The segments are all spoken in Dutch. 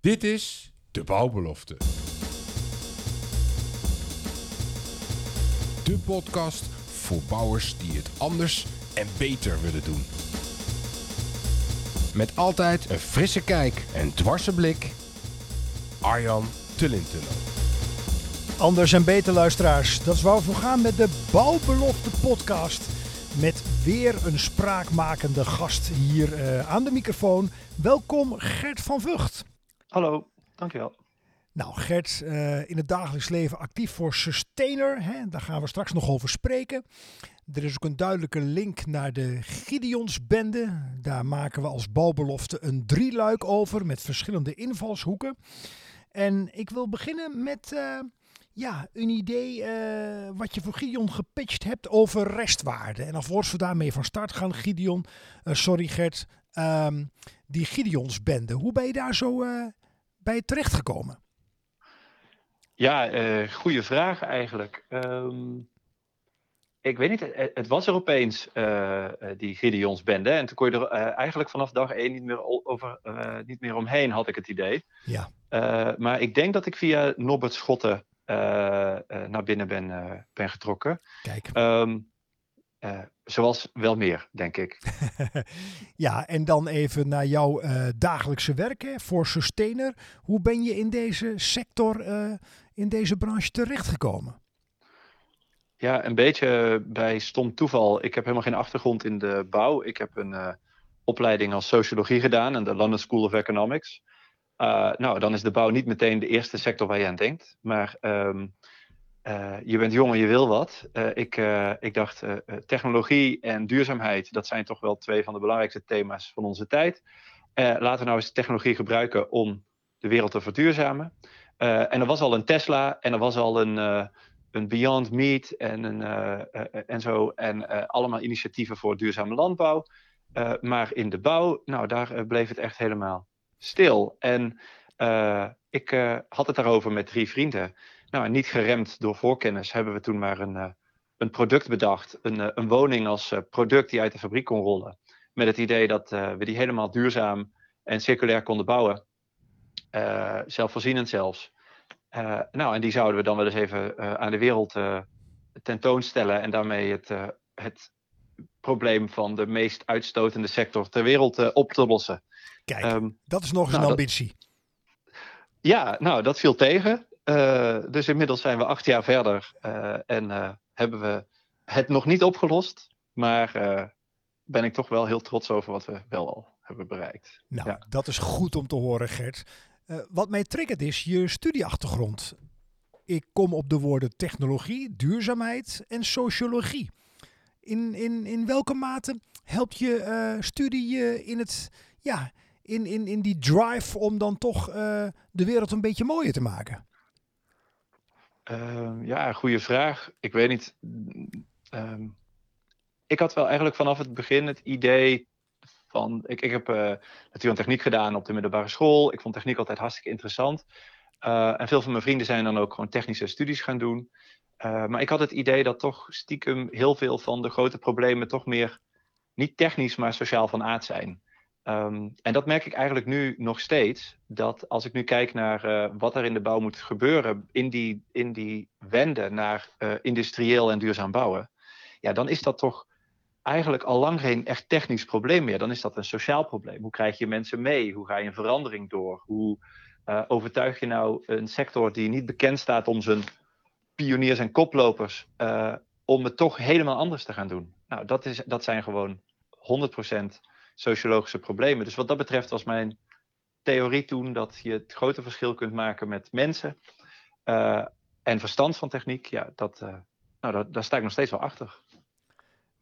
Dit is de bouwbelofte. De podcast voor bouwers die het anders en beter willen doen. Met altijd een frisse kijk en dwarse blik. Arjan Tullintunnel. Anders en beter luisteraars, dat is waar we voor gaan met de Bouwbelofte podcast. Met weer een spraakmakende gast hier eh, aan de microfoon. Welkom Gert van Vught. Hallo, dankjewel. Nou, Gert, uh, in het dagelijks leven actief voor Sustainer. Hè? Daar gaan we straks nog over spreken. Er is ook een duidelijke link naar de Gideonsbende. Daar maken we als bouwbelofte een drieluik over met verschillende invalshoeken. En ik wil beginnen met uh, ja, een idee uh, wat je voor Gideon gepitcht hebt over restwaarde. En alvorens we daarmee van start gaan, Gideon, sorry Gert, um, die Gideonsbende. Hoe ben je daar zo bij terechtgekomen? Ja, uh, goede vraag eigenlijk. Um, ik weet niet, het, het was er opeens, uh, die Gideonsbende. En toen kon je er uh, eigenlijk vanaf dag één niet meer, over, niet meer omheen, had ik het idee. Ja. maar ik denk dat ik via Norbert Schotten naar binnen ben, ben getrokken. Kijk. Um, uh, zoals wel meer, denk ik. ja, en dan even naar jouw uh, dagelijkse werk hè, voor Sustainer. Hoe ben je in deze sector, uh, in deze branche terechtgekomen? Ja, een beetje bij stom toeval. Ik heb helemaal geen achtergrond in de bouw. Ik heb een opleiding als sociologie gedaan aan de London School of Economics. nou, dan is de bouw niet meteen de eerste sector waar je aan denkt. Maar um, uh, je bent jong en je wil wat. Uh, ik, uh, ik dacht, technologie en duurzaamheid, dat zijn toch wel twee van de belangrijkste thema's van onze tijd. laten we nou eens technologie gebruiken om de wereld te verduurzamen. en er was al een Tesla en er was al een, een Beyond Meat en, een, en zo. En allemaal initiatieven voor duurzame landbouw. maar in de bouw, nou, daar bleef het echt helemaal stil. En ik had het daarover met drie vrienden. Nou, en niet geremd door voorkennis hebben we toen maar een, uh, een product bedacht. Een, uh, een woning als uh, product die uit de fabriek kon rollen. Met het idee dat we die helemaal duurzaam en circulair konden bouwen. zelfvoorzienend zelfs. nou, en die zouden we dan wel eens even aan de wereld tentoonstellen. En daarmee het, het probleem van de meest uitstotende sector ter wereld op te lossen. Kijk, um, dat is nog eens nou, een ambitie. Dat, ja, nou, dat viel tegen. Uh, dus inmiddels zijn we acht jaar verder uh, en uh, hebben we het nog niet opgelost. Maar ben ik toch wel heel trots over wat we wel al hebben bereikt. Nou, ja. dat is goed om te horen, Gert. wat mij triggert is je studieachtergrond. Ik kom op de woorden technologie, duurzaamheid en sociologie. In, in, in welke mate helpt je studie je in, het, ja, in, in, in die drive om dan toch de wereld een beetje mooier te maken? Uh, ja, goede vraag. Ik weet niet. Um, ik had wel eigenlijk vanaf het begin het idee van. Ik, ik heb uh, natuur en techniek gedaan op de middelbare school. Ik vond techniek altijd hartstikke interessant. Uh, en veel van mijn vrienden zijn dan ook gewoon technische studies gaan doen. Uh, maar ik had het idee dat toch stiekem heel veel van de grote problemen toch meer niet technisch, maar sociaal van aard zijn. Um, en dat merk ik eigenlijk nu nog steeds. Dat als ik nu kijk naar uh, wat er in de bouw moet gebeuren, in die, in die wende naar uh, industrieel en duurzaam bouwen, ja, dan is dat toch eigenlijk al lang geen echt technisch probleem meer. Dan is dat een sociaal probleem. Hoe krijg je mensen mee? Hoe ga je een verandering door? Hoe uh, overtuig je nou een sector die niet bekend staat om zijn pioniers en koplopers, om het toch helemaal anders te gaan doen? Nou, dat, is, dat zijn gewoon 100% sociologische problemen. Dus wat dat betreft was mijn theorie toen dat je het grote verschil kunt maken met mensen uh, en verstand van techniek. Ja, dat, uh, nou, dat, daar sta ik nog steeds wel achter.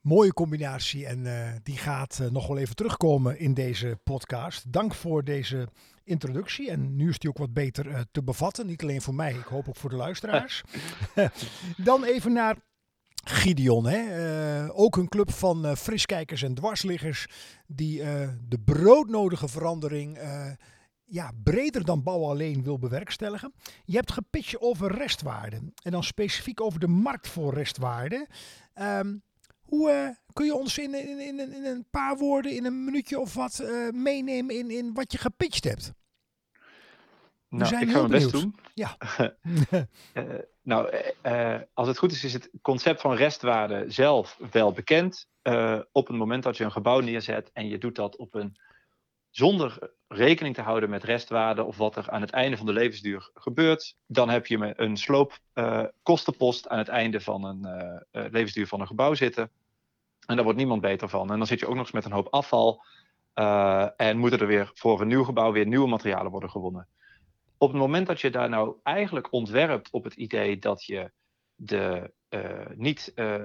Mooie combinatie en uh, die gaat nog wel even terugkomen in deze podcast. Dank voor deze introductie. En nu is die ook wat beter te bevatten. Niet alleen voor mij, ik hoop ook voor de luisteraars. Dan even naar Gideon, hè? Uh, ook een club van uh, friskijkers en dwarsliggers die uh, de broodnodige verandering ja, breder dan bouw alleen wil bewerkstelligen. Je hebt gepitcht over restwaarde en dan specifiek over de markt voor restwaarde. Um, hoe kun je ons in, in, in, in, een paar woorden, in een minuutje of wat, meenemen in, in wat je gepitcht hebt? We Nou, ik ga mijn best doen. Ja. Eh, nou, eh, eh, als het goed is, is het concept van restwaarde zelf wel bekend. Op het moment dat je een gebouw neerzet en je doet dat op een zonder rekening te houden met restwaarde of wat er aan het einde van de levensduur gebeurt, dan heb je een sloopkostenpost aan het einde van een levensduur van een gebouw zitten. En daar wordt niemand beter van. En dan zit je ook nog eens met een hoop afval. en moeten er weer voor een nieuw gebouw weer nieuwe materialen worden gewonnen. Op het moment dat je daar nou eigenlijk ontwerpt op het idee dat je de, eh, niet eh,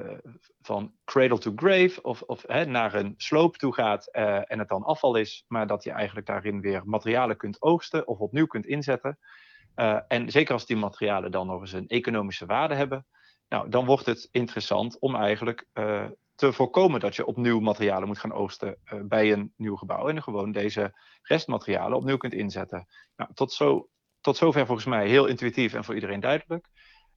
van cradle to grave of, of hè, naar een sloop toe gaat eh, en het dan afval is, maar dat je eigenlijk daarin weer materialen kunt oogsten of opnieuw kunt inzetten. En zeker als die materialen dan nog eens een economische waarde hebben, nou, dan wordt het interessant om eigenlijk te voorkomen dat je opnieuw materialen moet gaan oogsten bij een nieuw gebouw en gewoon deze restmaterialen opnieuw kunt inzetten. Nou, tot, zo, tot zover volgens mij heel intuïtief en voor iedereen duidelijk.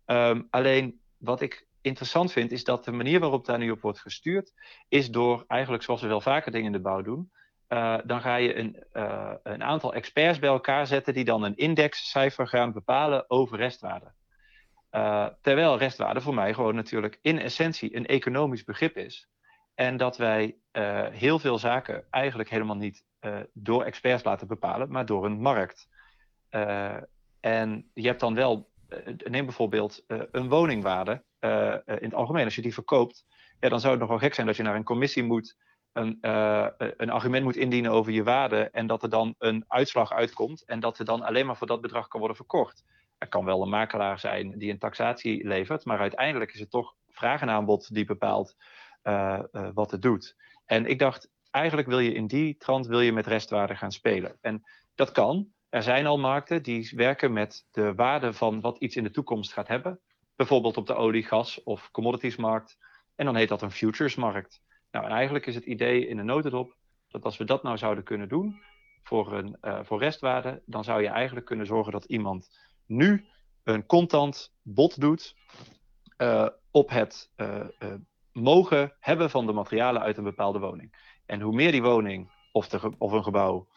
Ehm, alleen wat ik interessant vind, is dat de manier waarop daar nu op wordt gestuurd, is door eigenlijk zoals we wel vaker dingen in de bouw doen. eh, dan ga je een, eh, een aantal experts bij elkaar zetten die dan een indexcijfer gaan bepalen over restwaarde. Eh, terwijl restwaarde voor mij gewoon natuurlijk in essentie een economisch begrip is. En dat wij heel veel zaken eigenlijk helemaal niet door experts laten bepalen, maar door een markt. Eh, en je hebt dan wel, eh, neem bijvoorbeeld eh, een woningwaarde in het algemeen. Als je die verkoopt, ja, dan zou het nog wel gek zijn dat je naar een commissie moet, een, een argument moet indienen over je waarde en dat er dan een uitslag uitkomt en dat er dan alleen maar voor dat bedrag kan worden verkocht. Er kan wel een makelaar zijn die een taxatie levert, maar uiteindelijk is het toch vraag en aanbod die bepaalt wat het doet. En ik dacht, eigenlijk wil je in die trant wil je met restwaarde gaan spelen. En dat kan. Er zijn al markten die werken met de waarde van wat iets in de toekomst gaat hebben. Bijvoorbeeld op de olie, gas of commoditiesmarkt. En dan heet dat een futuresmarkt. Nou, en eigenlijk is het idee in de notendop dat als we dat nou zouden kunnen doen voor, een, eh, voor restwaarde, dan zou je eigenlijk kunnen zorgen dat iemand nu een contant bod doet eh, op het eh, mogen hebben van de materialen uit een bepaalde woning. En hoe meer die woning of, de, of een gebouw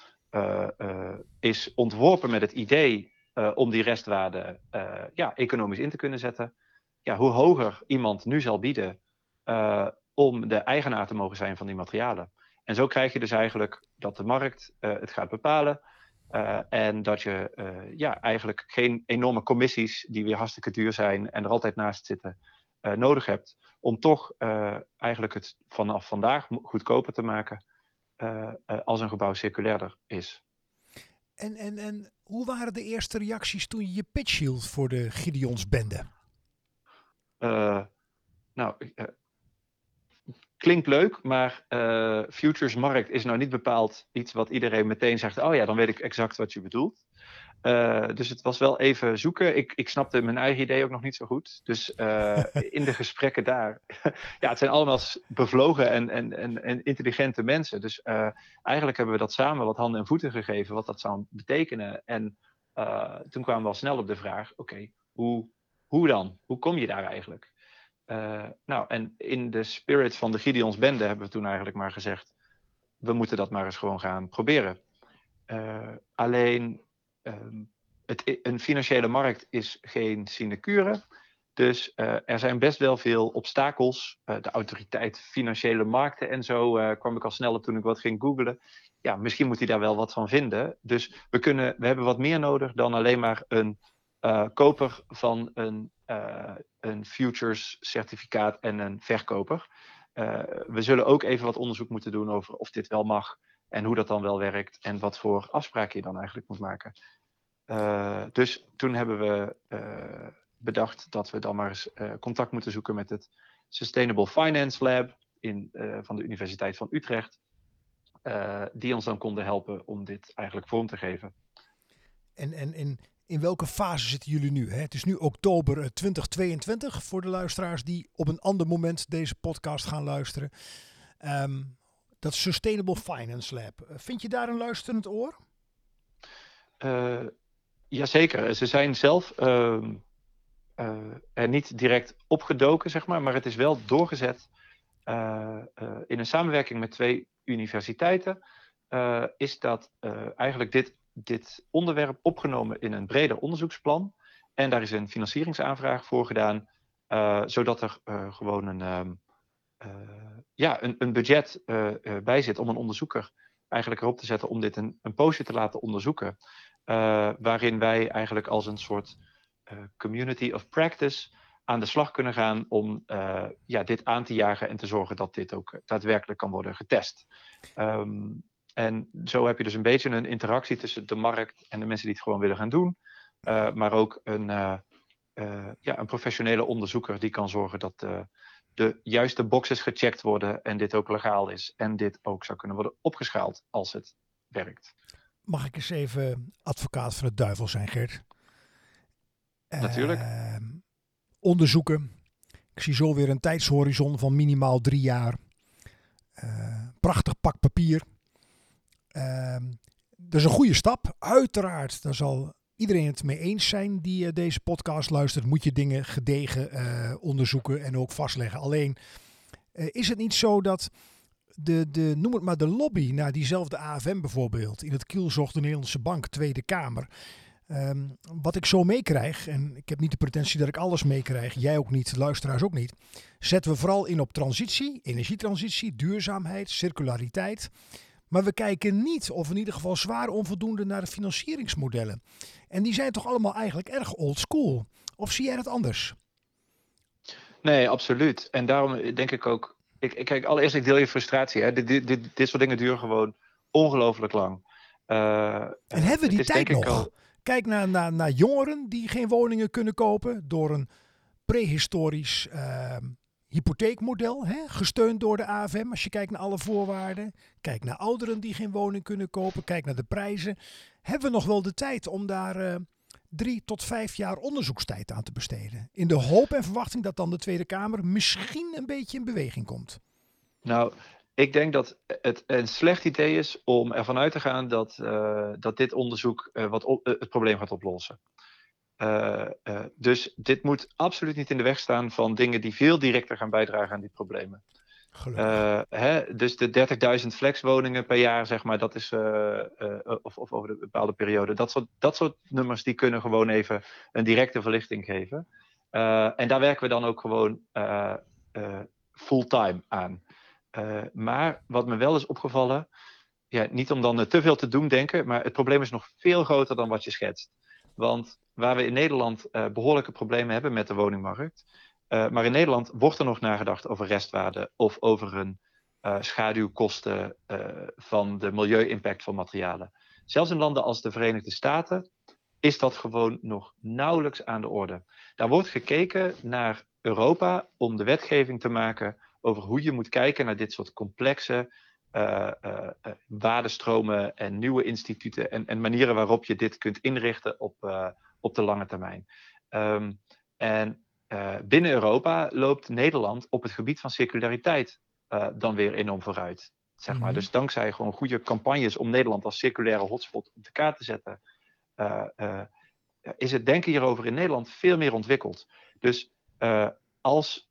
is ontworpen met het idee eh, om die restwaarde eh, ja, economisch in te kunnen zetten, ja, hoe hoger iemand nu zal bieden eh, om de eigenaar te mogen zijn van die materialen. En zo krijg je dus eigenlijk dat de markt eh, het gaat bepalen. eh, en dat je eh, ja, eigenlijk geen enorme commissies die weer hartstikke duur zijn en er altijd naast zitten, eh, nodig hebt. Om toch eh, eigenlijk het vanaf vandaag goedkoper te maken eh, eh, als een gebouw circulairder is. En, en, en hoe waren de eerste reacties toen je je pitch hield voor de Gideonsbende? Eh, nou, eh, klinkt leuk, maar eh futuresmarkt is nou niet bepaald iets wat iedereen meteen zegt. Oh ja, dan weet ik exact wat je bedoelt. Eh, dus het was wel even zoeken. Ik, ik snapte mijn eigen idee ook nog niet zo goed. Dus eh, in de gesprekken daar. ja, het zijn allemaal bevlogen en, en, en, en intelligente mensen. Dus eh, eigenlijk hebben we dat samen wat handen en voeten gegeven, wat dat zou betekenen. En toen kwamen we al snel op de vraag: oké, hoe, hoe dan? Hoe kom je daar eigenlijk? Nou, en in de spirit van de Gideons Bende hebben we toen eigenlijk maar gezegd: we moeten dat maar eens gewoon gaan proberen. Alleen ehm, het, een financiële markt is geen sinecure. Dus eh, er zijn best wel veel obstakels. Eh, de autoriteit financiële markten en zo eh, kwam ik al snel op toen ik wat ging googlen. Ja, misschien moet hij daar wel wat van vinden. Dus we, kunnen, we hebben wat meer nodig dan alleen maar een koper van een, een futures certificaat en een verkoper. We zullen ook even wat onderzoek moeten doen over of dit wel mag en hoe dat dan wel werkt en wat voor afspraken je dan eigenlijk moet maken. Eh, dus toen hebben we eh, bedacht dat we dan maar eens eh, contact moeten zoeken met het Sustainable Finance Lab in, van de Universiteit van Utrecht. die ons dan konden helpen om dit eigenlijk vorm te geven. En, en, en in welke fase zitten jullie nu? Hè? Het is nu oktober eh, 2022 voor de luisteraars die op een ander moment deze podcast gaan luisteren. Ehm, dat Sustainable Finance Lab. Vind je daar een luisterend oor? Jazeker, ze zijn zelf ehm, eh, er niet direct opgedoken, zeg maar, maar het is wel doorgezet eh, eh, in een samenwerking met twee universiteiten. is dat eigenlijk dit dit onderwerp opgenomen in een breder onderzoeksplan. En daar is een financieringsaanvraag voor gedaan, zodat er gewoon een, ehm, ja, een, een budget bij zit om een onderzoeker eigenlijk erop te zetten om dit een, een poosje te laten onderzoeken. Waarin wij eigenlijk als een soort community of practice aan de slag kunnen gaan om uh, ja, dit aan te jagen en te zorgen dat dit ook daadwerkelijk kan worden getest. Um, en zo heb je dus een beetje een interactie tussen de markt en de mensen die het gewoon willen gaan doen. Maar ook een, ja, een professionele onderzoeker die kan zorgen dat de juiste boxes gecheckt worden en dit ook legaal is. En dit ook zou kunnen worden opgeschaald als het werkt. Mag ik eens even advocaat van de duivel zijn, Gert? Natuurlijk. Ehm, onderzoeken. Ik zie zo weer een tijdshorizon van minimaal drie jaar. Uh, prachtig pak papier. Uh, dat is een goede stap. Uiteraard, daar zal iedereen het mee eens zijn die uh, deze podcast luistert. Moet je dingen gedegen uh, onderzoeken en ook vastleggen. Alleen is het niet zo dat de, de, noem het maar de lobby naar diezelfde AFM bijvoorbeeld, in het kielzocht de Nederlandse Bank, Tweede Kamer, Um, wat ik zo meekrijg, en ik heb niet de pretentie dat ik alles meekrijg, jij ook niet, luisteraars ook niet, zetten we vooral in op transitie, energietransitie, duurzaamheid, circulariteit. Maar we kijken niet, of in ieder geval zwaar onvoldoende, naar de financieringsmodellen. En die zijn toch allemaal eigenlijk erg old school? Of zie jij het anders? Nee, absoluut. En daarom denk ik ook. Ik, ik kijk, allereerst, ik deel je frustratie. Hè. Dit, dit, dit, dit soort dingen duren gewoon ongelooflijk lang. Uh, en hebben we die tijd nog? Al, Kijk naar, naar, naar jongeren die geen woningen kunnen kopen door een prehistorisch uh, hypotheekmodel, hè, gesteund door de AFM. Als je kijkt naar alle voorwaarden. Kijk naar ouderen die geen woning kunnen kopen. Kijk naar de prijzen. Hebben we nog wel de tijd om daar uh, drie tot vijf jaar onderzoekstijd aan te besteden? In de hoop en verwachting dat dan de Tweede Kamer misschien een beetje in beweging komt. Nou, ik denk dat het een slecht idee is om ervan uit te gaan dat, uh, dat dit onderzoek uh, wat uh, het probleem gaat oplossen. dus dit moet absoluut niet in de weg staan van dingen die veel directer gaan bijdragen aan die problemen. Hè, dus de 30.000 flexwoningen per jaar, zeg maar, dat is, of, of, over een bepaalde periode, dat soort, dat soort nummers die kunnen gewoon even een directe verlichting geven. en daar werken we dan ook gewoon fulltime aan. Maar wat me wel is opgevallen, ja, niet om dan te veel te doen denken, maar het probleem is nog veel groter dan wat je schetst. Want waar we in Nederland behoorlijke problemen hebben met de woningmarkt, uh, maar in Nederland wordt er nog nagedacht over restwaarde of over een schaduwkosten van de milieu-impact van materialen. Zelfs in landen als de Verenigde Staten is dat gewoon nog nauwelijks aan de orde. Daar wordt gekeken naar Europa om de wetgeving te maken over hoe je moet kijken naar dit soort complexe uh, waardestromen en nieuwe instituten en, en, manieren waarop je dit kunt inrichten op, op de lange termijn. Um, en binnen Europa loopt Nederland op het gebied van circulariteit dan weer enorm vooruit. Zeg maar. Mm -hmm. Dus dankzij gewoon goede campagnes om Nederland als circulaire hotspot op de kaart te zetten, is het denken hierover in Nederland veel meer ontwikkeld. Dus als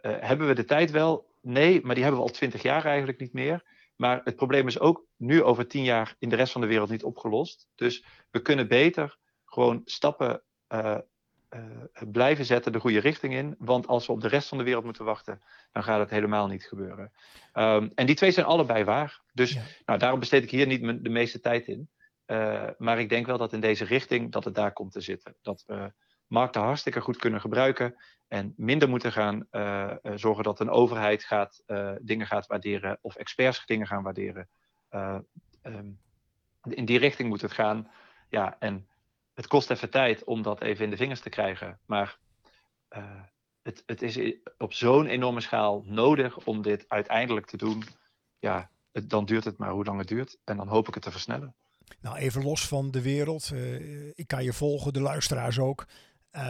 hebben we de tijd wel? Nee, maar die hebben we al twintig jaar eigenlijk niet meer. Maar het probleem is ook nu over tien jaar in de rest van de wereld niet opgelost. Dus we kunnen beter gewoon stappen uh, blijven zetten de goede richting in. Want als we op de rest van de wereld moeten wachten, dan gaat het helemaal niet gebeuren. Um, en die twee zijn allebei waar. Dus ja. nou, daarom besteed ik hier niet de meeste tijd in. maar ik denk wel dat in deze richting dat het daar komt te zitten. Dat we markten hartstikke goed kunnen gebruiken. En minder moeten gaan uh, zorgen dat een overheid gaat, uh, dingen gaat waarderen of experts dingen gaan waarderen. Um, in die richting moet het gaan. Ja, en het kost even tijd om dat even in de vingers te krijgen. Maar het, het is op zo'n enorme schaal nodig om dit uiteindelijk te doen. Ja, het, dan duurt het maar hoe lang het duurt. En dan hoop ik het te versnellen. Nou, even los van de wereld. Uh, ik kan je volgen, de luisteraars ook. Uh,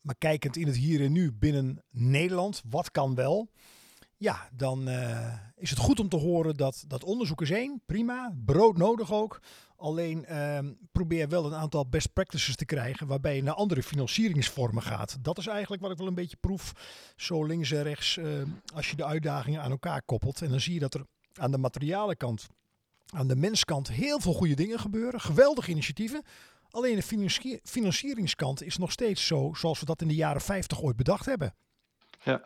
maar kijkend in het hier en nu binnen Nederland, wat kan wel? Ja, dan is het goed om te horen dat, dat onderzoek is één, prima, brood nodig ook. Alleen uh, probeer wel een aantal best practices te krijgen waarbij je naar andere financieringsvormen gaat. Dat is eigenlijk wat ik wel een beetje proef, zo links en rechts, als je de uitdagingen aan elkaar koppelt. En dan zie je dat er aan de materialenkant aan de menskant heel veel goede dingen gebeuren. Geweldige initiatieven. Alleen de financieringskant is nog steeds zo zoals we dat in de jaren 50 ooit bedacht hebben. Ja.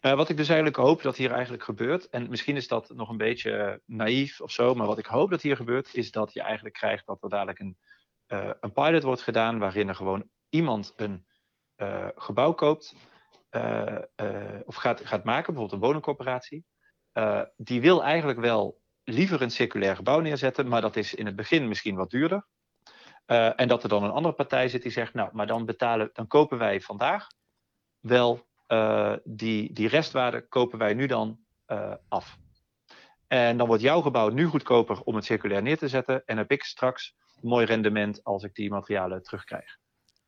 Uh, wat ik dus eigenlijk hoop dat hier eigenlijk gebeurt, en misschien is dat nog een beetje naïef of zo, maar wat ik hoop dat hier gebeurt, is dat je eigenlijk krijgt dat er dadelijk een, uh, een pilot wordt gedaan waarin er gewoon iemand een gebouw koopt of gaat, gaat maken, bijvoorbeeld een woningcorporatie. die wil eigenlijk wel liever een circulair gebouw neerzetten, maar dat is in het begin misschien wat duurder. en dat er dan een andere partij zit die zegt, nou, maar dan betalen, dan kopen wij vandaag wel uh, die, die restwaarde kopen wij nu dan uh, af. En dan wordt jouw gebouw nu goedkoper om het circulair neer te zetten. En heb ik straks een mooi rendement als ik die materialen terugkrijg.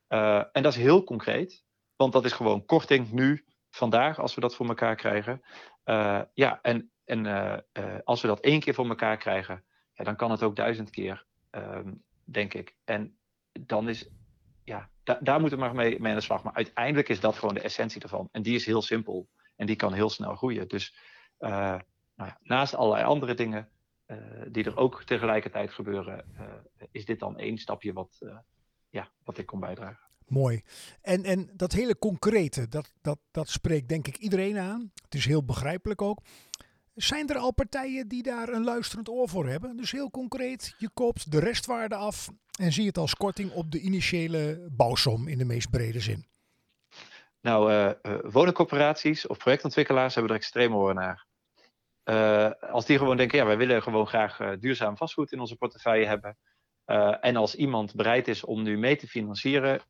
Uh, en dat is heel concreet, want dat is gewoon korting nu, vandaag, als we dat voor elkaar krijgen. ja, en, en als we dat één keer voor elkaar krijgen, ja, dan kan het ook duizend keer, ehm, denk ik. En dan is ja, da daar moeten we maar mee, mee aan de slag. Maar uiteindelijk is dat gewoon de essentie ervan. En die is heel simpel. En die kan heel snel groeien. Dus uh, nou ja, naast allerlei andere dingen uh, die er ook tegelijkertijd gebeuren, uh, is dit dan één stapje wat, ja, wat ik kon bijdragen. Mooi. En, en dat hele concrete, dat, dat, dat spreekt denk ik iedereen aan. Het is heel begrijpelijk ook. Zijn er al partijen die daar een luisterend oor voor hebben? Dus heel concreet, je koopt de restwaarde af en zie het als korting op de initiële bouwsom in de meest brede zin. Nou, uh, woningcorporaties of projectontwikkelaars hebben er extreem oren naar. Uh, als die gewoon denken, ja, wij willen gewoon graag duurzaam vastgoed in onze portefeuille hebben. en als iemand bereid is om nu mee te financieren,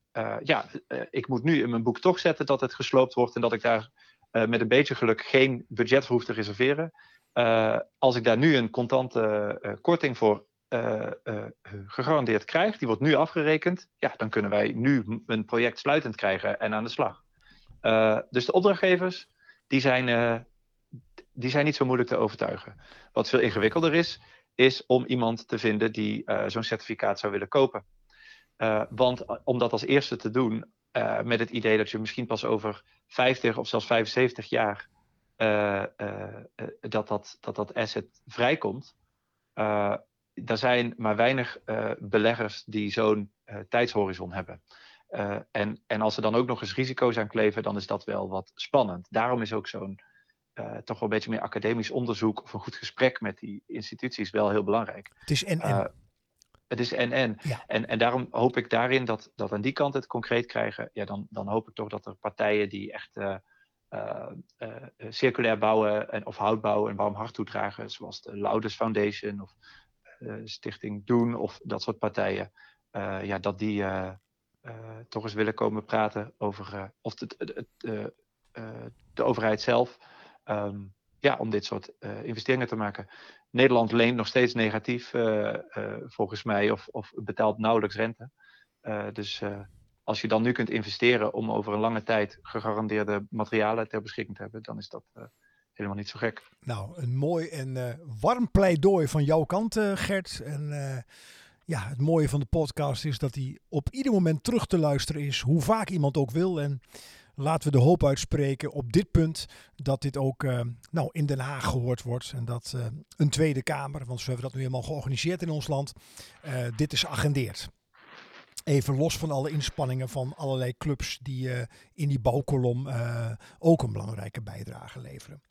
ja, ik moet nu in mijn boek toch zetten dat het gesloopt wordt en dat ik daar uh, met een beetje geluk geen budget voor hoef te reserveren. Uh, als ik daar nu een contante uh, korting voor gegarandeerd krijg, die wordt nu afgerekend, ja, dan kunnen wij nu een project sluitend krijgen en aan de slag. dus de opdrachtgevers, die zijn, die zijn niet zo moeilijk te overtuigen. Wat veel ingewikkelder is, is om iemand te vinden die zo'n certificaat zou willen kopen. want om dat als eerste te doen, met het idee dat je misschien pas over 50 of zelfs 75 jaar uh, uh, dat, dat, dat dat asset vrijkomt. er zijn maar weinig beleggers die zo'n tijdshorizon hebben. en, en als er dan ook nog eens risico's aan kleven, dan is dat wel wat spannend. Daarom is ook zo'n toch wel een beetje meer academisch onderzoek of een goed gesprek met die instituties wel heel belangrijk. Het is en, het is en-en. En, en daarom hoop ik daarin dat, dat aan die kant het concreet krijgen. Ja, dan, dan hoop ik toch dat er partijen die echt uh, uh, uh, circulair bouwen en, of houtbouwen en warm hart toedragen, zoals de Louders Foundation of Stichting Doen of dat soort partijen, ja, dat die toch eens willen komen praten over of het, het, de overheid zelf. Um, ja, om dit soort investeringen te maken. Nederland leent nog steeds negatief, uh, uh, volgens mij, of, of betaalt nauwelijks rente. dus als je dan nu kunt investeren om over een lange tijd gegarandeerde materialen ter beschikking te hebben, dan is dat helemaal niet zo gek. Nou, een mooi en warm pleidooi van jouw kant, Gert. En ja, het mooie van de podcast is dat hij op ieder moment terug te luisteren is, hoe vaak iemand ook wil. En laten we de hoop uitspreken op dit punt dat dit ook uh, nou, in Den Haag gehoord wordt. En dat uh, een Tweede Kamer, want zo hebben we dat nu helemaal georganiseerd in ons land, uh, dit is agendeerd. Even los van alle inspanningen van allerlei clubs die in die bouwkolom ook een belangrijke bijdrage leveren.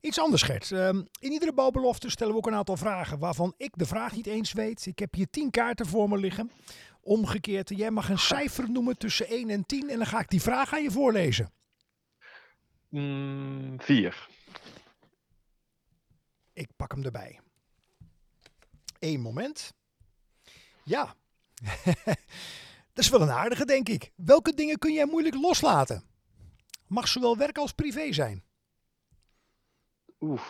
Iets anders, Gert. Ehm, in iedere bouwbelofte stellen we ook een aantal vragen waarvan ik de vraag niet eens weet. Ik heb hier tien kaarten voor me liggen. Omgekeerd, jij mag een cijfer noemen tussen 1 en 10 en dan ga ik die vraag aan je voorlezen. Mm, vier. Ik pak hem erbij. Eén moment. Ja. Dat is wel een aardige, denk ik. Welke dingen kun jij moeilijk loslaten? Mag zowel werk als privé zijn. Oeh.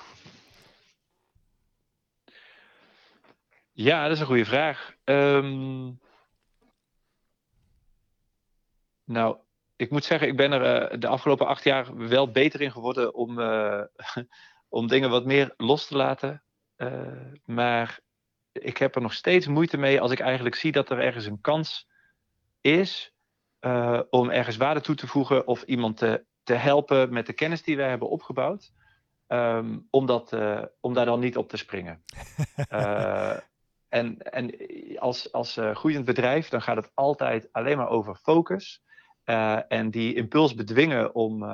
Ja, dat is een goede vraag. Um, nou, ik moet zeggen, ik ben er uh, de afgelopen acht jaar wel beter in geworden om, uh, om dingen wat meer los te laten. Uh, maar ik heb er nog steeds moeite mee als ik eigenlijk zie dat er ergens een kans is om ergens waarde toe te voegen of iemand te, te helpen met de kennis die wij hebben opgebouwd. ehm, om, dat, om daar dan niet op te springen. en en als, als groeiend bedrijf, dan gaat het altijd alleen maar over focus. En die impuls bedwingen om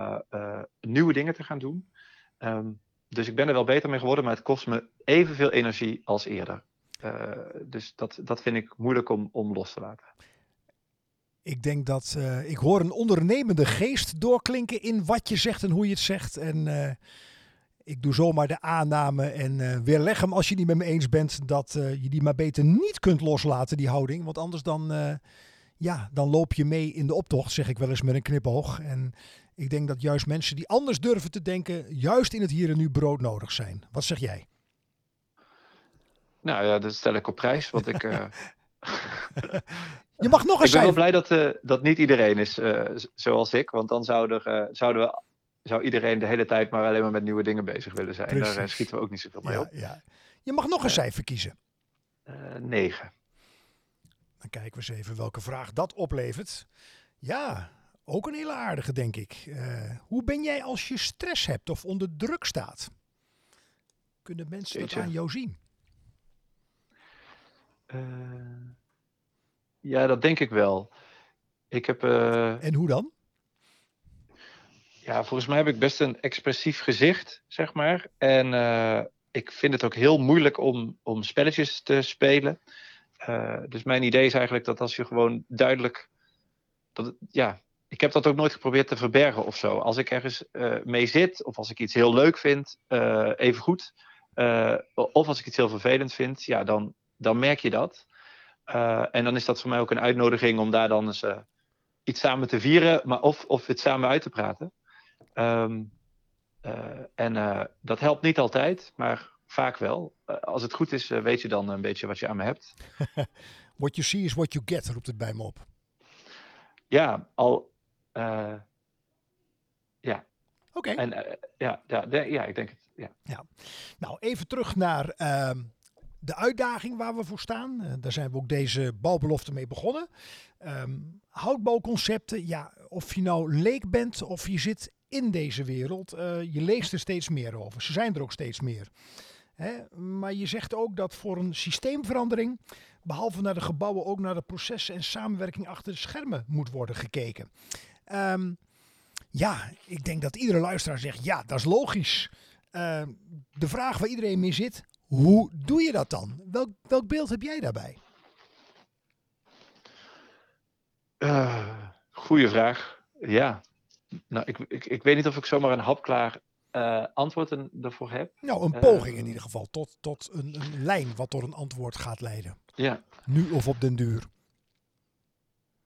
nieuwe dingen te gaan doen. Ehm, dus ik ben er wel beter mee geworden, maar het kost me evenveel energie als eerder. Dus dat, dat vind ik moeilijk om, om los te laten. Ik denk dat ik hoor een ondernemende geest doorklinken in wat je zegt en hoe je het zegt. En ik doe zomaar de aanname en weerleg hem als je niet met me eens bent dat je die maar beter niet kunt loslaten, die houding. Want anders dan, ja, dan loop je mee in de optocht, zeg ik wel eens met een knipoog. En ik denk dat juist mensen die anders durven te denken, juist in het hier en nu brood nodig zijn. Wat zeg jij? Nou ja, dat stel ik op prijs, want ik. Uh... je mag nog eens. Ik ben wel blij dat, uh, dat niet iedereen is uh, zoals ik, want dan zouden, zouden we, zou iedereen de hele tijd maar alleen maar met nieuwe dingen bezig willen zijn. Precies. Daar schieten we ook niet zoveel mee ja, op. Ja. Je mag nog een cijfer kiezen. negen. Dan kijken we eens even welke vraag dat oplevert. Ja, ook een hele aardige, denk ik. Uh, hoe ben jij als je stress hebt of onder druk staat? Kunnen mensen Jeetje. dat aan jou zien? Uh, ja, dat denk ik wel. Ik heb, uh, en hoe dan? Ja, volgens mij heb ik best een expressief gezicht, zeg maar. En ik vind het ook heel moeilijk om, om spelletjes te spelen. Dus mijn idee is eigenlijk dat als je gewoon duidelijk. Dat ja, ik heb dat ook nooit geprobeerd te verbergen of zo. Als ik ergens uh, mee zit, of als ik iets heel leuk vind, uh, even goed. Of als ik iets heel vervelend vind, ja, dan, dan merk je dat. en dan is dat voor mij ook een uitnodiging om daar dan eens iets samen te vieren, maar of, of het samen uit te praten. Um, en dat helpt niet altijd, maar vaak wel. als het goed is, weet je dan een beetje wat je aan me hebt. what you see is what you get, roept het bij me op. Ja, al uh, ja. Oké. En uh, ja, ja, de, ja, ik denk het. Ja. ja. Nou, even terug naar uh, de uitdaging waar we voor staan. Daar zijn we ook deze bouwbelofte mee begonnen. Um, houtbouwconcepten, ja, of je nou leek bent of je zit in deze wereld, je leest er steeds meer over. Ze zijn er ook steeds meer. Hè? Maar je zegt ook dat voor een systeemverandering, behalve naar de gebouwen, ook naar de processen en samenwerking achter de schermen moet worden gekeken. Um, ja, ik denk dat iedere luisteraar zegt, ja, dat is logisch. Uh, de vraag waar iedereen mee zit, hoe doe je dat dan? Welk, welk beeld heb jij daarbij? Uh, goeie vraag. Ja. Nou, ik, ik, ik weet niet of ik zomaar een hapklaar uh, antwoord ervoor heb. Nou, een poging in ieder geval. Tot, tot een, een lijn wat door een antwoord gaat leiden. Ja. Nu of op den duur.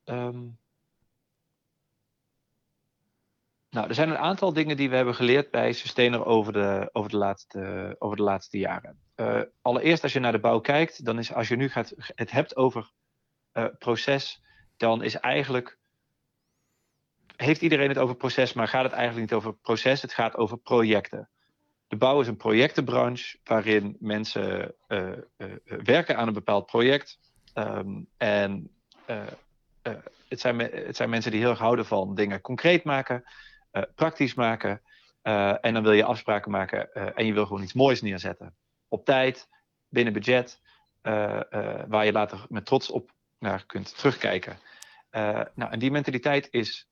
Um, nou, er zijn een aantal dingen die we hebben geleerd bij Sustainer over de, over de, laatste, over de laatste jaren. Uh, allereerst, als je naar de bouw kijkt, dan is als je nu gaat, het hebt over uh, proces, dan is eigenlijk. Heeft iedereen het over proces, maar gaat het eigenlijk niet over proces, het gaat over projecten. De bouw is een projectenbranche waarin mensen uh, werken aan een bepaald project. Um, en het, zijn, het zijn mensen die heel erg houden van dingen concreet maken. Praktisch maken. En dan wil je afspraken maken en je wil gewoon iets moois neerzetten. Op tijd, binnen budget, waar je later met trots op naar kunt terugkijken. nou, en die mentaliteit is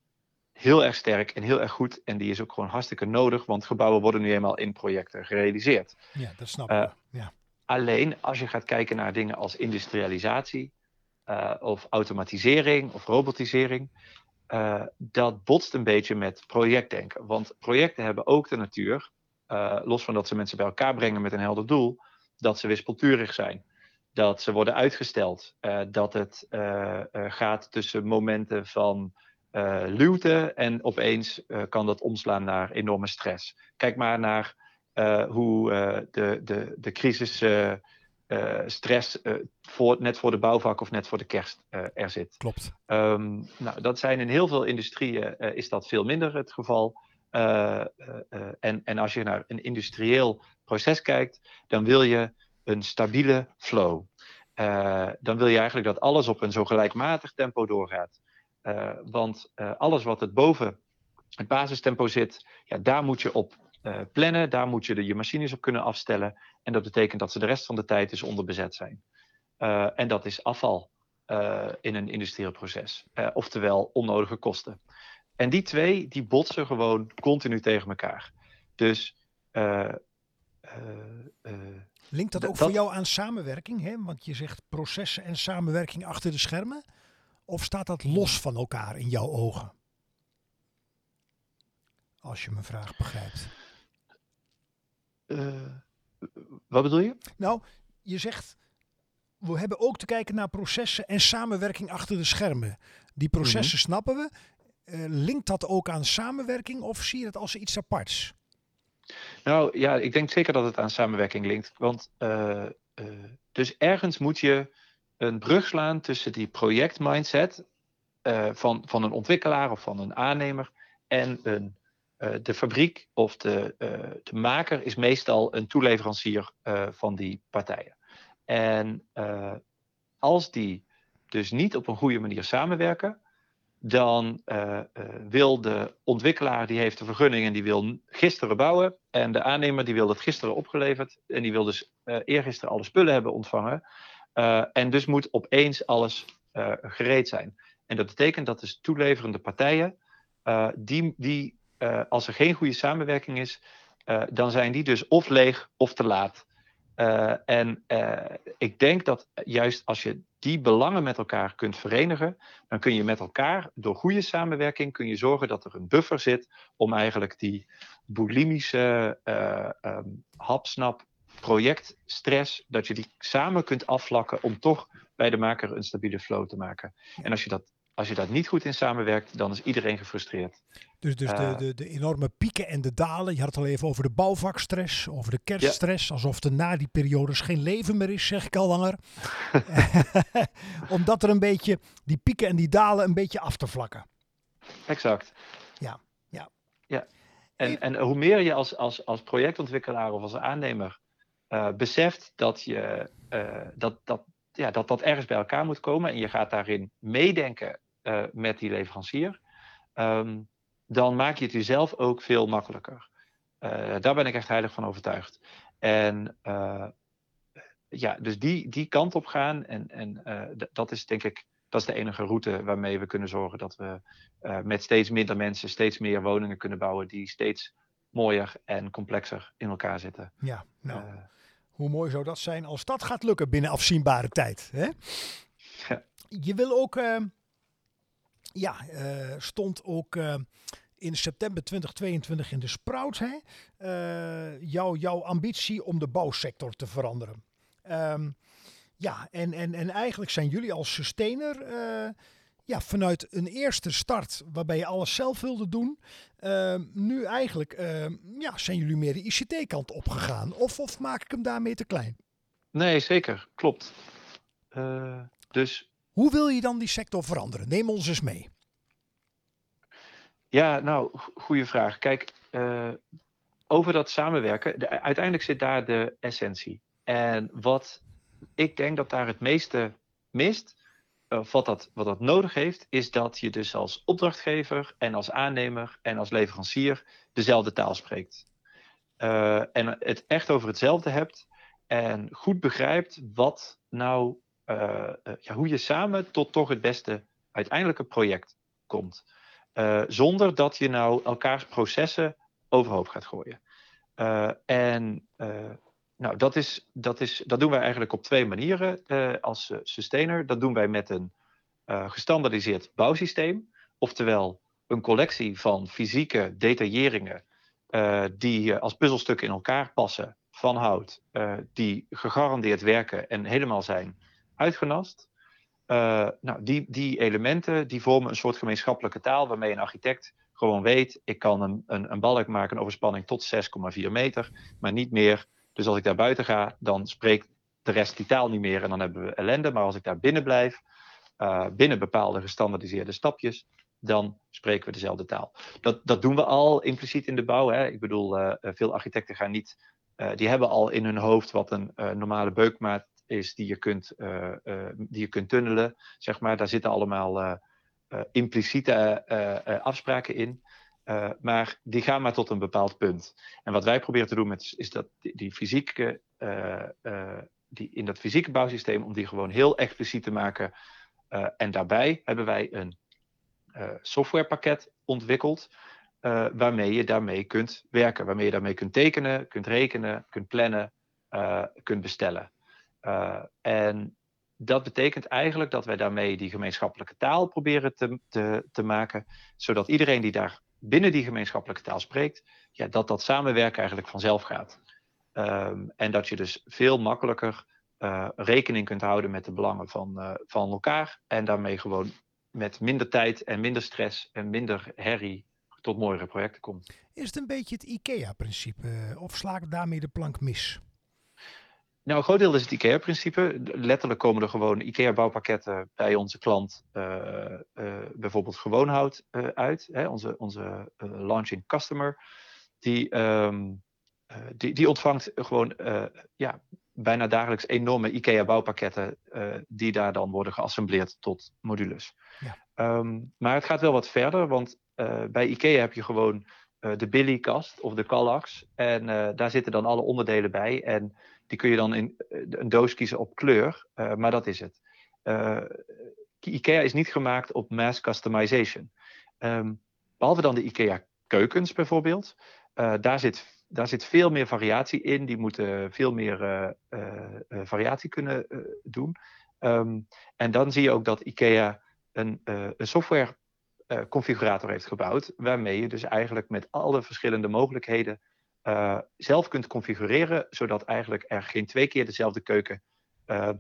heel erg sterk en heel erg goed. En die is ook gewoon hartstikke nodig, want gebouwen worden nu eenmaal in projecten gerealiseerd. Ja, dat snap ik. Ja. Alleen als je gaat kijken naar dingen als industrialisatie, of automatisering of robotisering, uh, dat botst een beetje met projectdenken. Want projecten hebben ook de natuur, los van dat ze mensen bij elkaar brengen met een helder doel, dat ze wispelturig zijn. Dat ze worden uitgesteld. Uh, dat het gaat tussen momenten van luwte en opeens kan dat omslaan naar enorme stress. Kijk maar naar hoe de, de, de crisis uh, stress uh, voor, net voor de bouwvak of net voor de kerst uh, er zit. Klopt. Um, nou, dat zijn in heel veel industrieën is dat veel minder het geval. en, en als je naar een industrieel proces kijkt, dan wil je een stabiele flow. dan wil je eigenlijk dat alles op een zo gelijkmatig tempo doorgaat. Want alles wat het boven het basistempo zit, ja, daar moet je op plannen. Daar moet je de, je machines op kunnen afstellen. En dat betekent dat ze de rest van de tijd dus onderbezet zijn. en dat is afval in een industrieel proces. oftewel onnodige kosten. En die twee, die botsen gewoon continu tegen elkaar. Dus Linkt dat ook voor jou aan samenwerking? Hè? Want je zegt processen en samenwerking achter de schermen. Of staat dat los van elkaar in jouw ogen? Als je mijn vraag begrijpt. Uh, wat bedoel je? Nou, je zegt, we hebben ook te kijken naar processen en samenwerking achter de schermen. Die processen mhm. snappen we. Uh, linkt dat ook aan samenwerking of zie je dat als iets aparts? Nou ja, ik denk zeker dat het aan samenwerking linkt. Want uh, dus ergens moet je een brug slaan tussen die projectmindset uh, van, van een ontwikkelaar of van een aannemer en een, de fabriek of de, de maker is meestal een toeleverancier van die partijen. En als die dus niet op een goede manier samenwerken, dan wil de ontwikkelaar die heeft de vergunning en die wil gisteren bouwen. En de aannemer die wil dat gisteren opgeleverd. En die wil dus eergisteren alle spullen hebben ontvangen. En dus moet opeens alles gereed zijn. En dat betekent dat dus toeleverende partijen, die, die als er geen goede samenwerking is, dan zijn die dus of leeg of te laat. en ik denk dat juist als je die belangen met elkaar kunt verenigen, dan kun je met elkaar door goede samenwerking kun je zorgen dat er een buffer zit om eigenlijk die bulimische um, hapsnap projectstress, dat je die samen kunt afvlakken om toch bij de maker een stabiele flow te maken. En als je dat als je dat niet goed in samenwerkt, dan is iedereen gefrustreerd. Dus, dus de, eh. de, de, enorme pieken en de dalen. Je had het al even over de bouwvakstress, over de kerststress. Alsof er na die periodes geen leven meer is, zeg ik al langer. Omdat er een beetje die pieken en die dalen een beetje af te vlakken. Exact. Ja, ja. ja. En, en hoe meer je als, als, als projectontwikkelaar of als aannemer uh, beseft dat, je, uh, dat, dat, ja, dat dat ergens bij elkaar moet komen en je gaat daarin meedenken uh, met die leverancier, um, dan maak je het jezelf ook veel makkelijker. Daar ben ik echt heilig van overtuigd. En ja, dus die, die kant op gaan, en, en dat is denk ik dat is de enige route waarmee we kunnen zorgen dat we met steeds minder mensen steeds meer woningen kunnen bouwen die steeds mooier en complexer in elkaar zitten. Ja, nou. Hoe mooi zou dat zijn als dat gaat lukken binnen afzienbare tijd. Hè? Ja. Je wil ook, uh, ja, uh, stond ook uh, in september 2022 in de Sprout, hè? Jouw, jouw ambitie om de bouwsector te veranderen. Um, ja, en, en, en eigenlijk zijn jullie als sustainer ja, vanuit een eerste start waarbij je alles zelf wilde doen, uh, nu eigenlijk uh, ja, zijn jullie meer de ICT-kant opgegaan. Of, of maak ik hem daarmee te klein? Nee, zeker. Klopt. Uh, dus... Hoe wil je dan die sector veranderen? Neem ons eens mee. Ja, nou, goede vraag. Kijk, eh, over dat samenwerken, de, uiteindelijk zit daar de essentie. En wat ik denk dat daar het meeste mist, uh, wat, dat, wat dat nodig heeft, is dat je dus als opdrachtgever en als aannemer en als leverancier dezelfde taal spreekt. Uh, en het echt over hetzelfde hebt en goed begrijpt wat nou, uh, ja, hoe je samen tot toch het beste uiteindelijke project komt. zonder dat je nou elkaars processen overhoop gaat gooien. en nou, dat, is, dat, is, dat doen wij eigenlijk op twee manieren uh, als uh, sustainer. Dat doen wij met een uh, gestandardiseerd bouwsysteem. Oftewel een collectie van fysieke detailleringen die als puzzelstukken in elkaar passen van hout. die gegarandeerd werken en helemaal zijn uitgenast. nou, die, die elementen die vormen een soort gemeenschappelijke taal waarmee een architect gewoon weet... ik kan een, een, een balk maken, een overspanning tot 6,4 meter, maar niet meer dus als ik daar buiten ga, dan spreekt de rest die taal niet meer en dan hebben we ellende. Maar als ik daar binnen blijf, uh, binnen bepaalde gestandardiseerde stapjes, dan spreken we dezelfde taal. Dat, dat doen we al impliciet in de bouw. Hè. Ik bedoel, uh, veel architecten gaan niet, die hebben al in hun hoofd wat een normale beukmaat is die je kunt, die je kunt tunnelen. Zeg maar. Daar zitten allemaal impliciete afspraken in. Maar die gaan maar tot een bepaald punt. En wat wij proberen te doen met, is dat die, fysieke, die, in dat fysieke bouwsysteem, om die gewoon heel expliciet te maken. en daarbij hebben wij een softwarepakket ontwikkeld. waarmee je daarmee kunt werken, waarmee je daarmee kunt tekenen, kunt rekenen, kunt plannen, kunt bestellen. en dat betekent eigenlijk dat wij daarmee die gemeenschappelijke taal proberen te, te, te maken, zodat iedereen die daar binnen die gemeenschappelijke taal spreekt, ja, dat dat samenwerken eigenlijk vanzelf gaat. Um, en dat je dus veel makkelijker uh, rekening kunt houden met de belangen van, uh, van elkaar en daarmee gewoon met minder tijd en minder stress en minder herrie tot mooiere projecten komt. Is het een beetje het IKEA-principe of sla ik daarmee de plank mis? Nou, een groot deel is het IKEA-principe. Letterlijk komen er gewoon IKEA-bouwpakketten bij onze klant, uh, uh, bijvoorbeeld gewoonhout, uh, uit. Hè? Onze, onze launching customer, die, um, die, die ontvangt gewoon ja, bijna dagelijks enorme IKEA-bouwpakketten, die daar dan worden geassembleerd tot modules. Ja. Um, maar het gaat wel wat verder, want bij IKEA heb je gewoon de Billy-kast of de Kallax. En daar zitten dan alle onderdelen bij. En die kun je dan in eh, een doos kiezen op kleur, maar dat is het. IKEA is niet gemaakt op mass customization. Um, behalve dan de IKEA keukens bijvoorbeeld. Daar, zit, daar zit veel meer variatie in. Die moeten veel meer variatie kunnen doen. Um, en dan zie je ook dat IKEA een, een software configurator heeft gebouwd. Waarmee je dus eigenlijk met alle verschillende mogelijkheden uh, zelf kunt configureren, zodat eigenlijk er geen twee keer dezelfde keuken uh,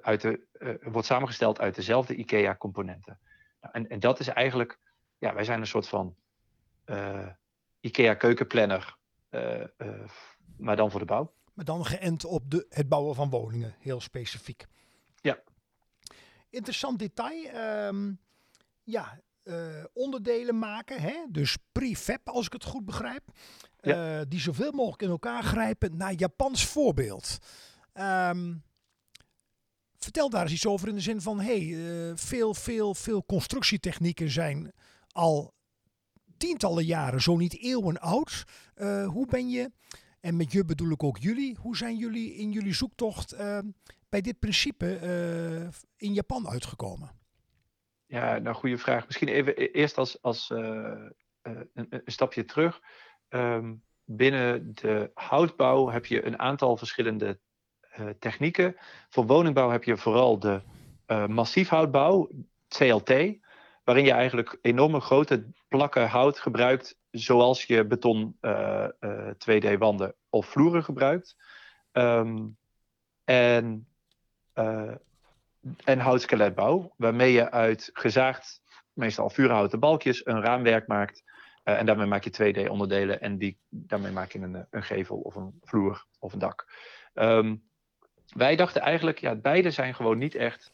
uit de, wordt samengesteld uit dezelfde IKEA-componenten. Nou, en, en, dat is eigenlijk, ja, wij zijn een soort van IKEA-keukenplanner, maar dan voor de bouw. Maar dan geënt op de, het bouwen van woningen, heel specifiek. Ja. Interessant detail. Um, ja, uh, onderdelen maken, hè? dus prefab als ik het goed begrijp, ja. uh, die zoveel mogelijk in elkaar grijpen naar Japans voorbeeld. Um, vertel daar eens iets over in de zin van, hey, uh, veel, veel, veel constructietechnieken zijn al tientallen jaren, zo niet eeuwen oud. hoe ben je, en met je bedoel ik ook jullie, hoe zijn jullie in jullie zoektocht bij dit principe in Japan uitgekomen? Ja, nou, goede vraag. Misschien even e-, eerst als, als uh, uh, een, een, stapje terug. Um, binnen de houtbouw heb je een aantal verschillende uh, technieken. Voor woningbouw heb je vooral de massiefhoutbouw, CLT, waarin je eigenlijk enorme grote plakken hout gebruikt, zoals je beton 2D-wanden of vloeren gebruikt. Um, en en houtskeletbouw, waarmee je uit gezaagd, meestal vuurhouten balkjes, een raamwerk maakt. Uh, en daarmee maak je 2D-onderdelen en die, daarmee maak je een, een gevel of een vloer of een dak. Um, wij dachten eigenlijk, ja, beide zijn gewoon niet echt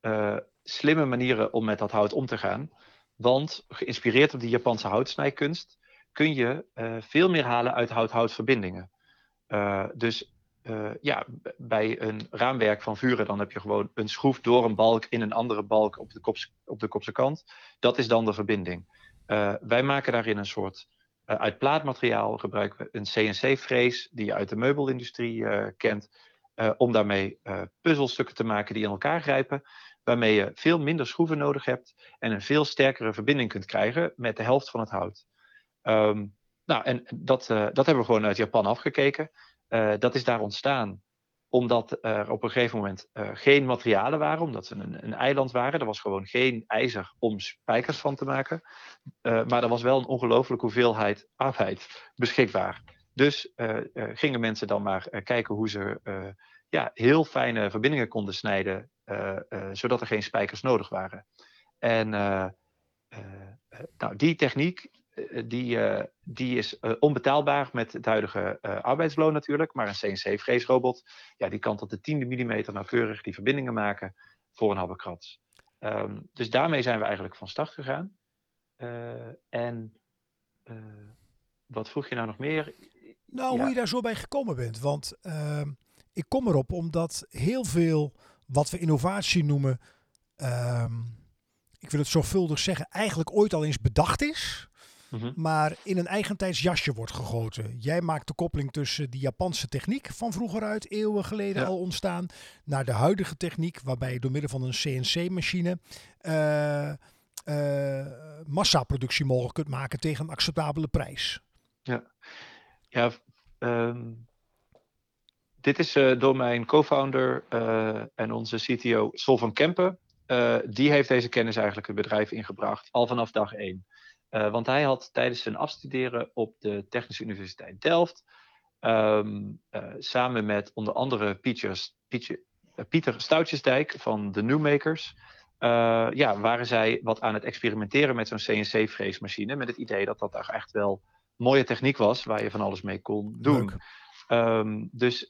uh, slimme manieren om met dat hout om te gaan. Want geïnspireerd op die Japanse houtsnijkunst kun je veel meer halen uit hout-houtverbindingen. dus uh, ja, bij een raamwerk van vuren, dan heb je gewoon een schroef door een balk in een andere balk op de, op de kopse kant. Dat is dan de verbinding. Uh, wij maken daarin een soort, uh, uit plaatmateriaal gebruiken we een CNC-frees, die je uit de meubelindustrie kent, om daarmee puzzelstukken te maken die in elkaar grijpen, waarmee je veel minder schroeven nodig hebt en een veel sterkere verbinding kunt krijgen met de helft van het hout. Um, nou, en dat, dat hebben we gewoon uit Japan afgekeken. Uh, dat is daar ontstaan omdat er op een gegeven moment uh, geen materialen waren, omdat ze een, een, eiland waren. Er was gewoon geen ijzer om spijkers van te maken. Uh, maar er was wel een ongelooflijke hoeveelheid arbeid beschikbaar. Dus gingen mensen dan maar kijken hoe ze ja, heel fijne verbindingen konden snijden, zodat er geen spijkers nodig waren. En nou, die techniek eh, die, uh, die is uh, onbetaalbaar met het huidige uh, arbeidsloon natuurlijk. Maar een CNC-freesrobot, ja, die kan tot de tiende millimeter nauwkeurig die verbindingen maken voor een habbekrats. Um, dus daarmee zijn we eigenlijk van start gegaan. en wat vroeg je nou nog meer? Nou, ja. hoe je daar zo bij gekomen bent. Want ehm, ik kom erop omdat heel veel wat we innovatie noemen... Um, ik wil het zorgvuldig zeggen, eigenlijk ooit al eens bedacht is. Mhm. Maar in een eigentijds jasje wordt gegoten. Jij maakt de koppeling tussen die Japanse techniek van vroeger uit, eeuwen geleden Ja. al ontstaan, naar de huidige techniek, waarbij je door middel van een CNC-machine eh eh, massaproductie mogelijk kunt maken tegen een acceptabele prijs. Ja, ehm, dit is eh, door mijn co-founder en onze CTO Sol van Kempen. Die heeft deze kennis eigenlijk het bedrijf ingebracht, al vanaf dag één. Eh, want hij had tijdens zijn afstuderen op de Technische Universiteit Delft, ehm, eh, samen met onder andere Pieters, Pietje- eh, Pieter Stoutjesdijk van de Newmakers, ja, waren zij wat aan het experimenteren met zo'n CNC-freesmachine. Met het idee dat dat toch echt wel mooie techniek was, waar je van alles mee kon doen. Ehm, dus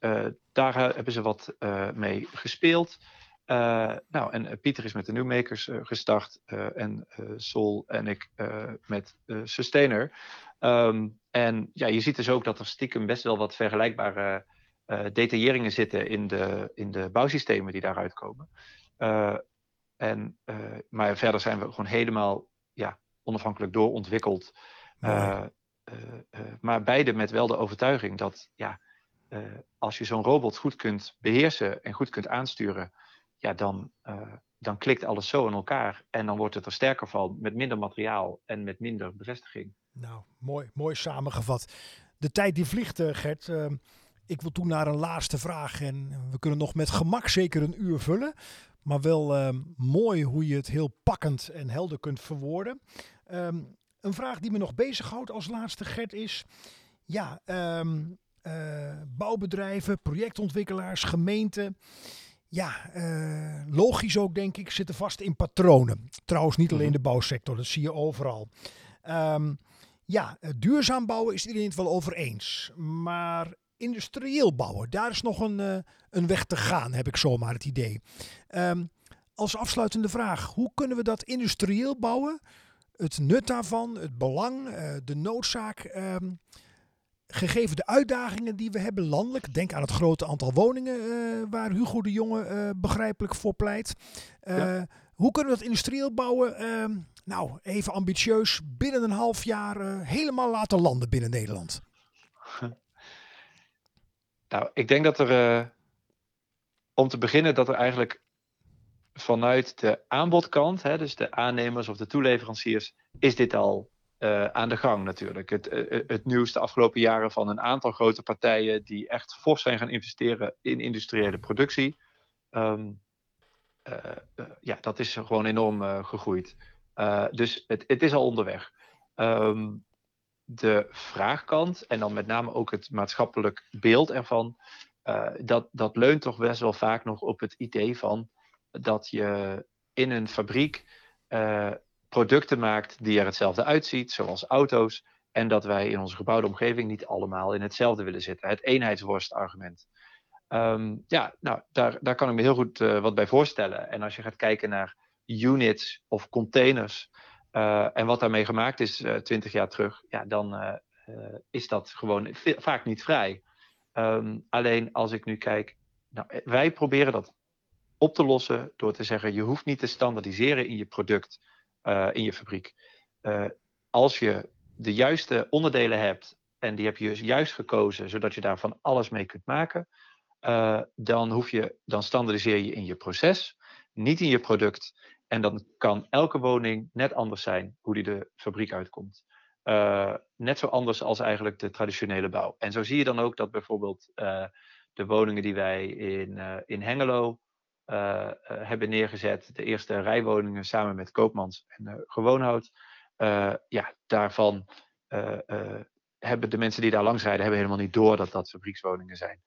daar hebben ze wat mee gespeeld. Eh, nou, en eh, Pieter is met de Newmakers eh, gestart en Sol en ik met Sustainer. Ehm, en ja, je ziet dus ook dat er stiekem best wel wat vergelijkbare detailleringen zitten in de, in de bouwsystemen die daaruit komen. En, maar verder zijn we gewoon helemaal ja, onafhankelijk doorontwikkeld. Maar beide met wel de overtuiging dat ja, als je zo'n robot goed kunt beheersen en goed kunt aansturen, ja, dan, eh, dan klikt alles zo in elkaar. En dan wordt het er sterker van met minder materiaal en met minder bevestiging. Nou, mooi, mooi samengevat. De tijd die vliegt, eh, Gert. Ehm, ik wil toen naar een laatste vraag. En we kunnen nog met gemak zeker een uur vullen. Maar wel ehm, mooi hoe je het heel pakkend en helder kunt verwoorden. Ehm, een vraag die me nog bezighoudt als laatste, Gert, is... Ja, ehm, eh, bouwbedrijven, projectontwikkelaars, gemeenten... Ja, eh, logisch ook denk ik, zitten vast in patronen. Trouwens niet alleen Mhm. de bouwsector, dat zie je overal. Ehm, ja, eh, duurzaam bouwen is iedereen het wel over eens. Maar industrieel bouwen, daar is nog een, eh, een weg te gaan, heb ik zomaar het idee. Ehm, als afsluitende vraag, hoe kunnen we dat industrieel bouwen, het nut daarvan, het belang, de noodzaak, ehm, gegeven de uitdagingen die we hebben landelijk, denk aan het grote aantal woningen eh, waar Hugo de Jonge eh, begrijpelijk voor pleit. Eh, Ja. Hoe kunnen we dat industrieel bouwen, ehm, nou even ambitieus, binnen een half jaar helemaal laten landen binnen Nederland? Nou, ik denk dat er, om te beginnen, dat er eigenlijk vanuit de aanbodkant, hè, dus de aannemers of de toeleveranciers, is dit al eh, aan de gang natuurlijk. Het, eh, het nieuws de afgelopen jaren van een aantal grote partijen die echt fors zijn gaan investeren in industriële productie. Ehm, eh, eh, ja, dat is gewoon enorm eh, gegroeid. Eh, dus het, het is al onderweg. Ehm, de vraagkant en dan met name ook het maatschappelijk beeld ervan, eh, dat, dat leunt toch best wel vaak nog op het idee van dat je in een fabriek eh, producten maakt die er hetzelfde uitziet, zoals auto's, en dat wij in onze gebouwde omgeving niet allemaal in hetzelfde willen zitten. Het eenheidsworst-argument. Ehm, ja, nou, daar, daar kan ik me heel goed eh, wat bij voorstellen. En als je gaat kijken naar units of containers eh, en wat daarmee gemaakt is twintig jaar terug, ja, dan eh, eh, is dat gewoon vaak niet vrij. Ehm, alleen als ik nu kijk, nou, eh, wij proberen dat op te lossen door te zeggen: je hoeft niet te standaardiseren in je product, eh, in je fabriek. Eh, als je de juiste onderdelen hebt en die heb je juist gekozen, zodat je daar van alles mee kunt maken, eh, dan, hoef je, dan standaardiseer je in je proces, niet in je product. En dan kan elke woning net anders zijn hoe die de fabriek uitkomt. Net zo anders als eigenlijk de traditionele bouw. En zo zie je dan ook dat bijvoorbeeld de woningen die wij in, in Hengelo eh, hebben neergezet, de eerste rijwoningen samen met Koopmans en eh, Gewoonhout, ja, daarvan hebben de mensen die daar langs rijden, hebben helemaal niet door dat dat fabriekswoningen zijn.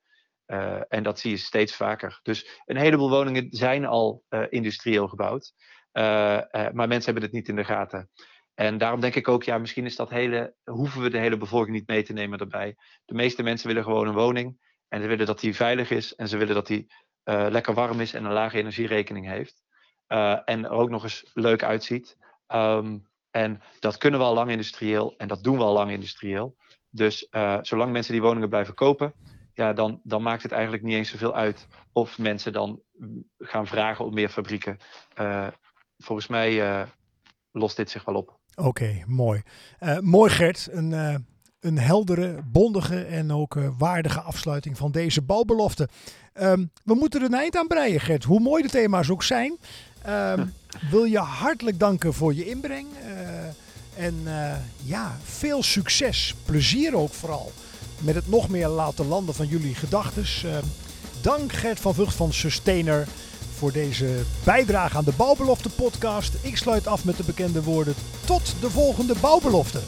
En dat zie je steeds vaker. Dus een heleboel woningen zijn al eh, industrieel gebouwd. Maar mensen hebben het niet in de gaten. En daarom denk ik ook, ja, misschien is dat hele, hoeven we de hele bevolking niet mee te nemen daarbij. De meeste mensen willen gewoon een woning. En ze willen dat die veilig is. En ze willen dat die eh, lekker warm is en een lage energierekening heeft. Eh, en er ook nog eens leuk uitziet. Ehm, en dat kunnen we al lang industrieel. En dat doen we al lang industrieel. Dus eh, zolang mensen die woningen blijven kopen, ja, dan, dan maakt het eigenlijk niet eens zoveel uit of mensen dan gaan vragen om meer fabrieken. Volgens mij lost dit zich wel op. Oké, mooi. mooi Gert, een, een heldere, bondige en ook waardige afsluiting van deze bouwbelofte. Ehm, we moeten er een eind aan breien Gert, hoe mooi de thema's ook zijn. Um, wil je hartelijk danken voor je inbreng. En uh, ja, veel succes. Plezier ook vooral. Met het nog meer laten landen van jullie gedachten. Uh, dank Gert van Vught van Sustainer voor deze bijdrage aan de Bouwbelofte podcast. Ik sluit af met de bekende woorden. Tot de volgende Bouwbelofte.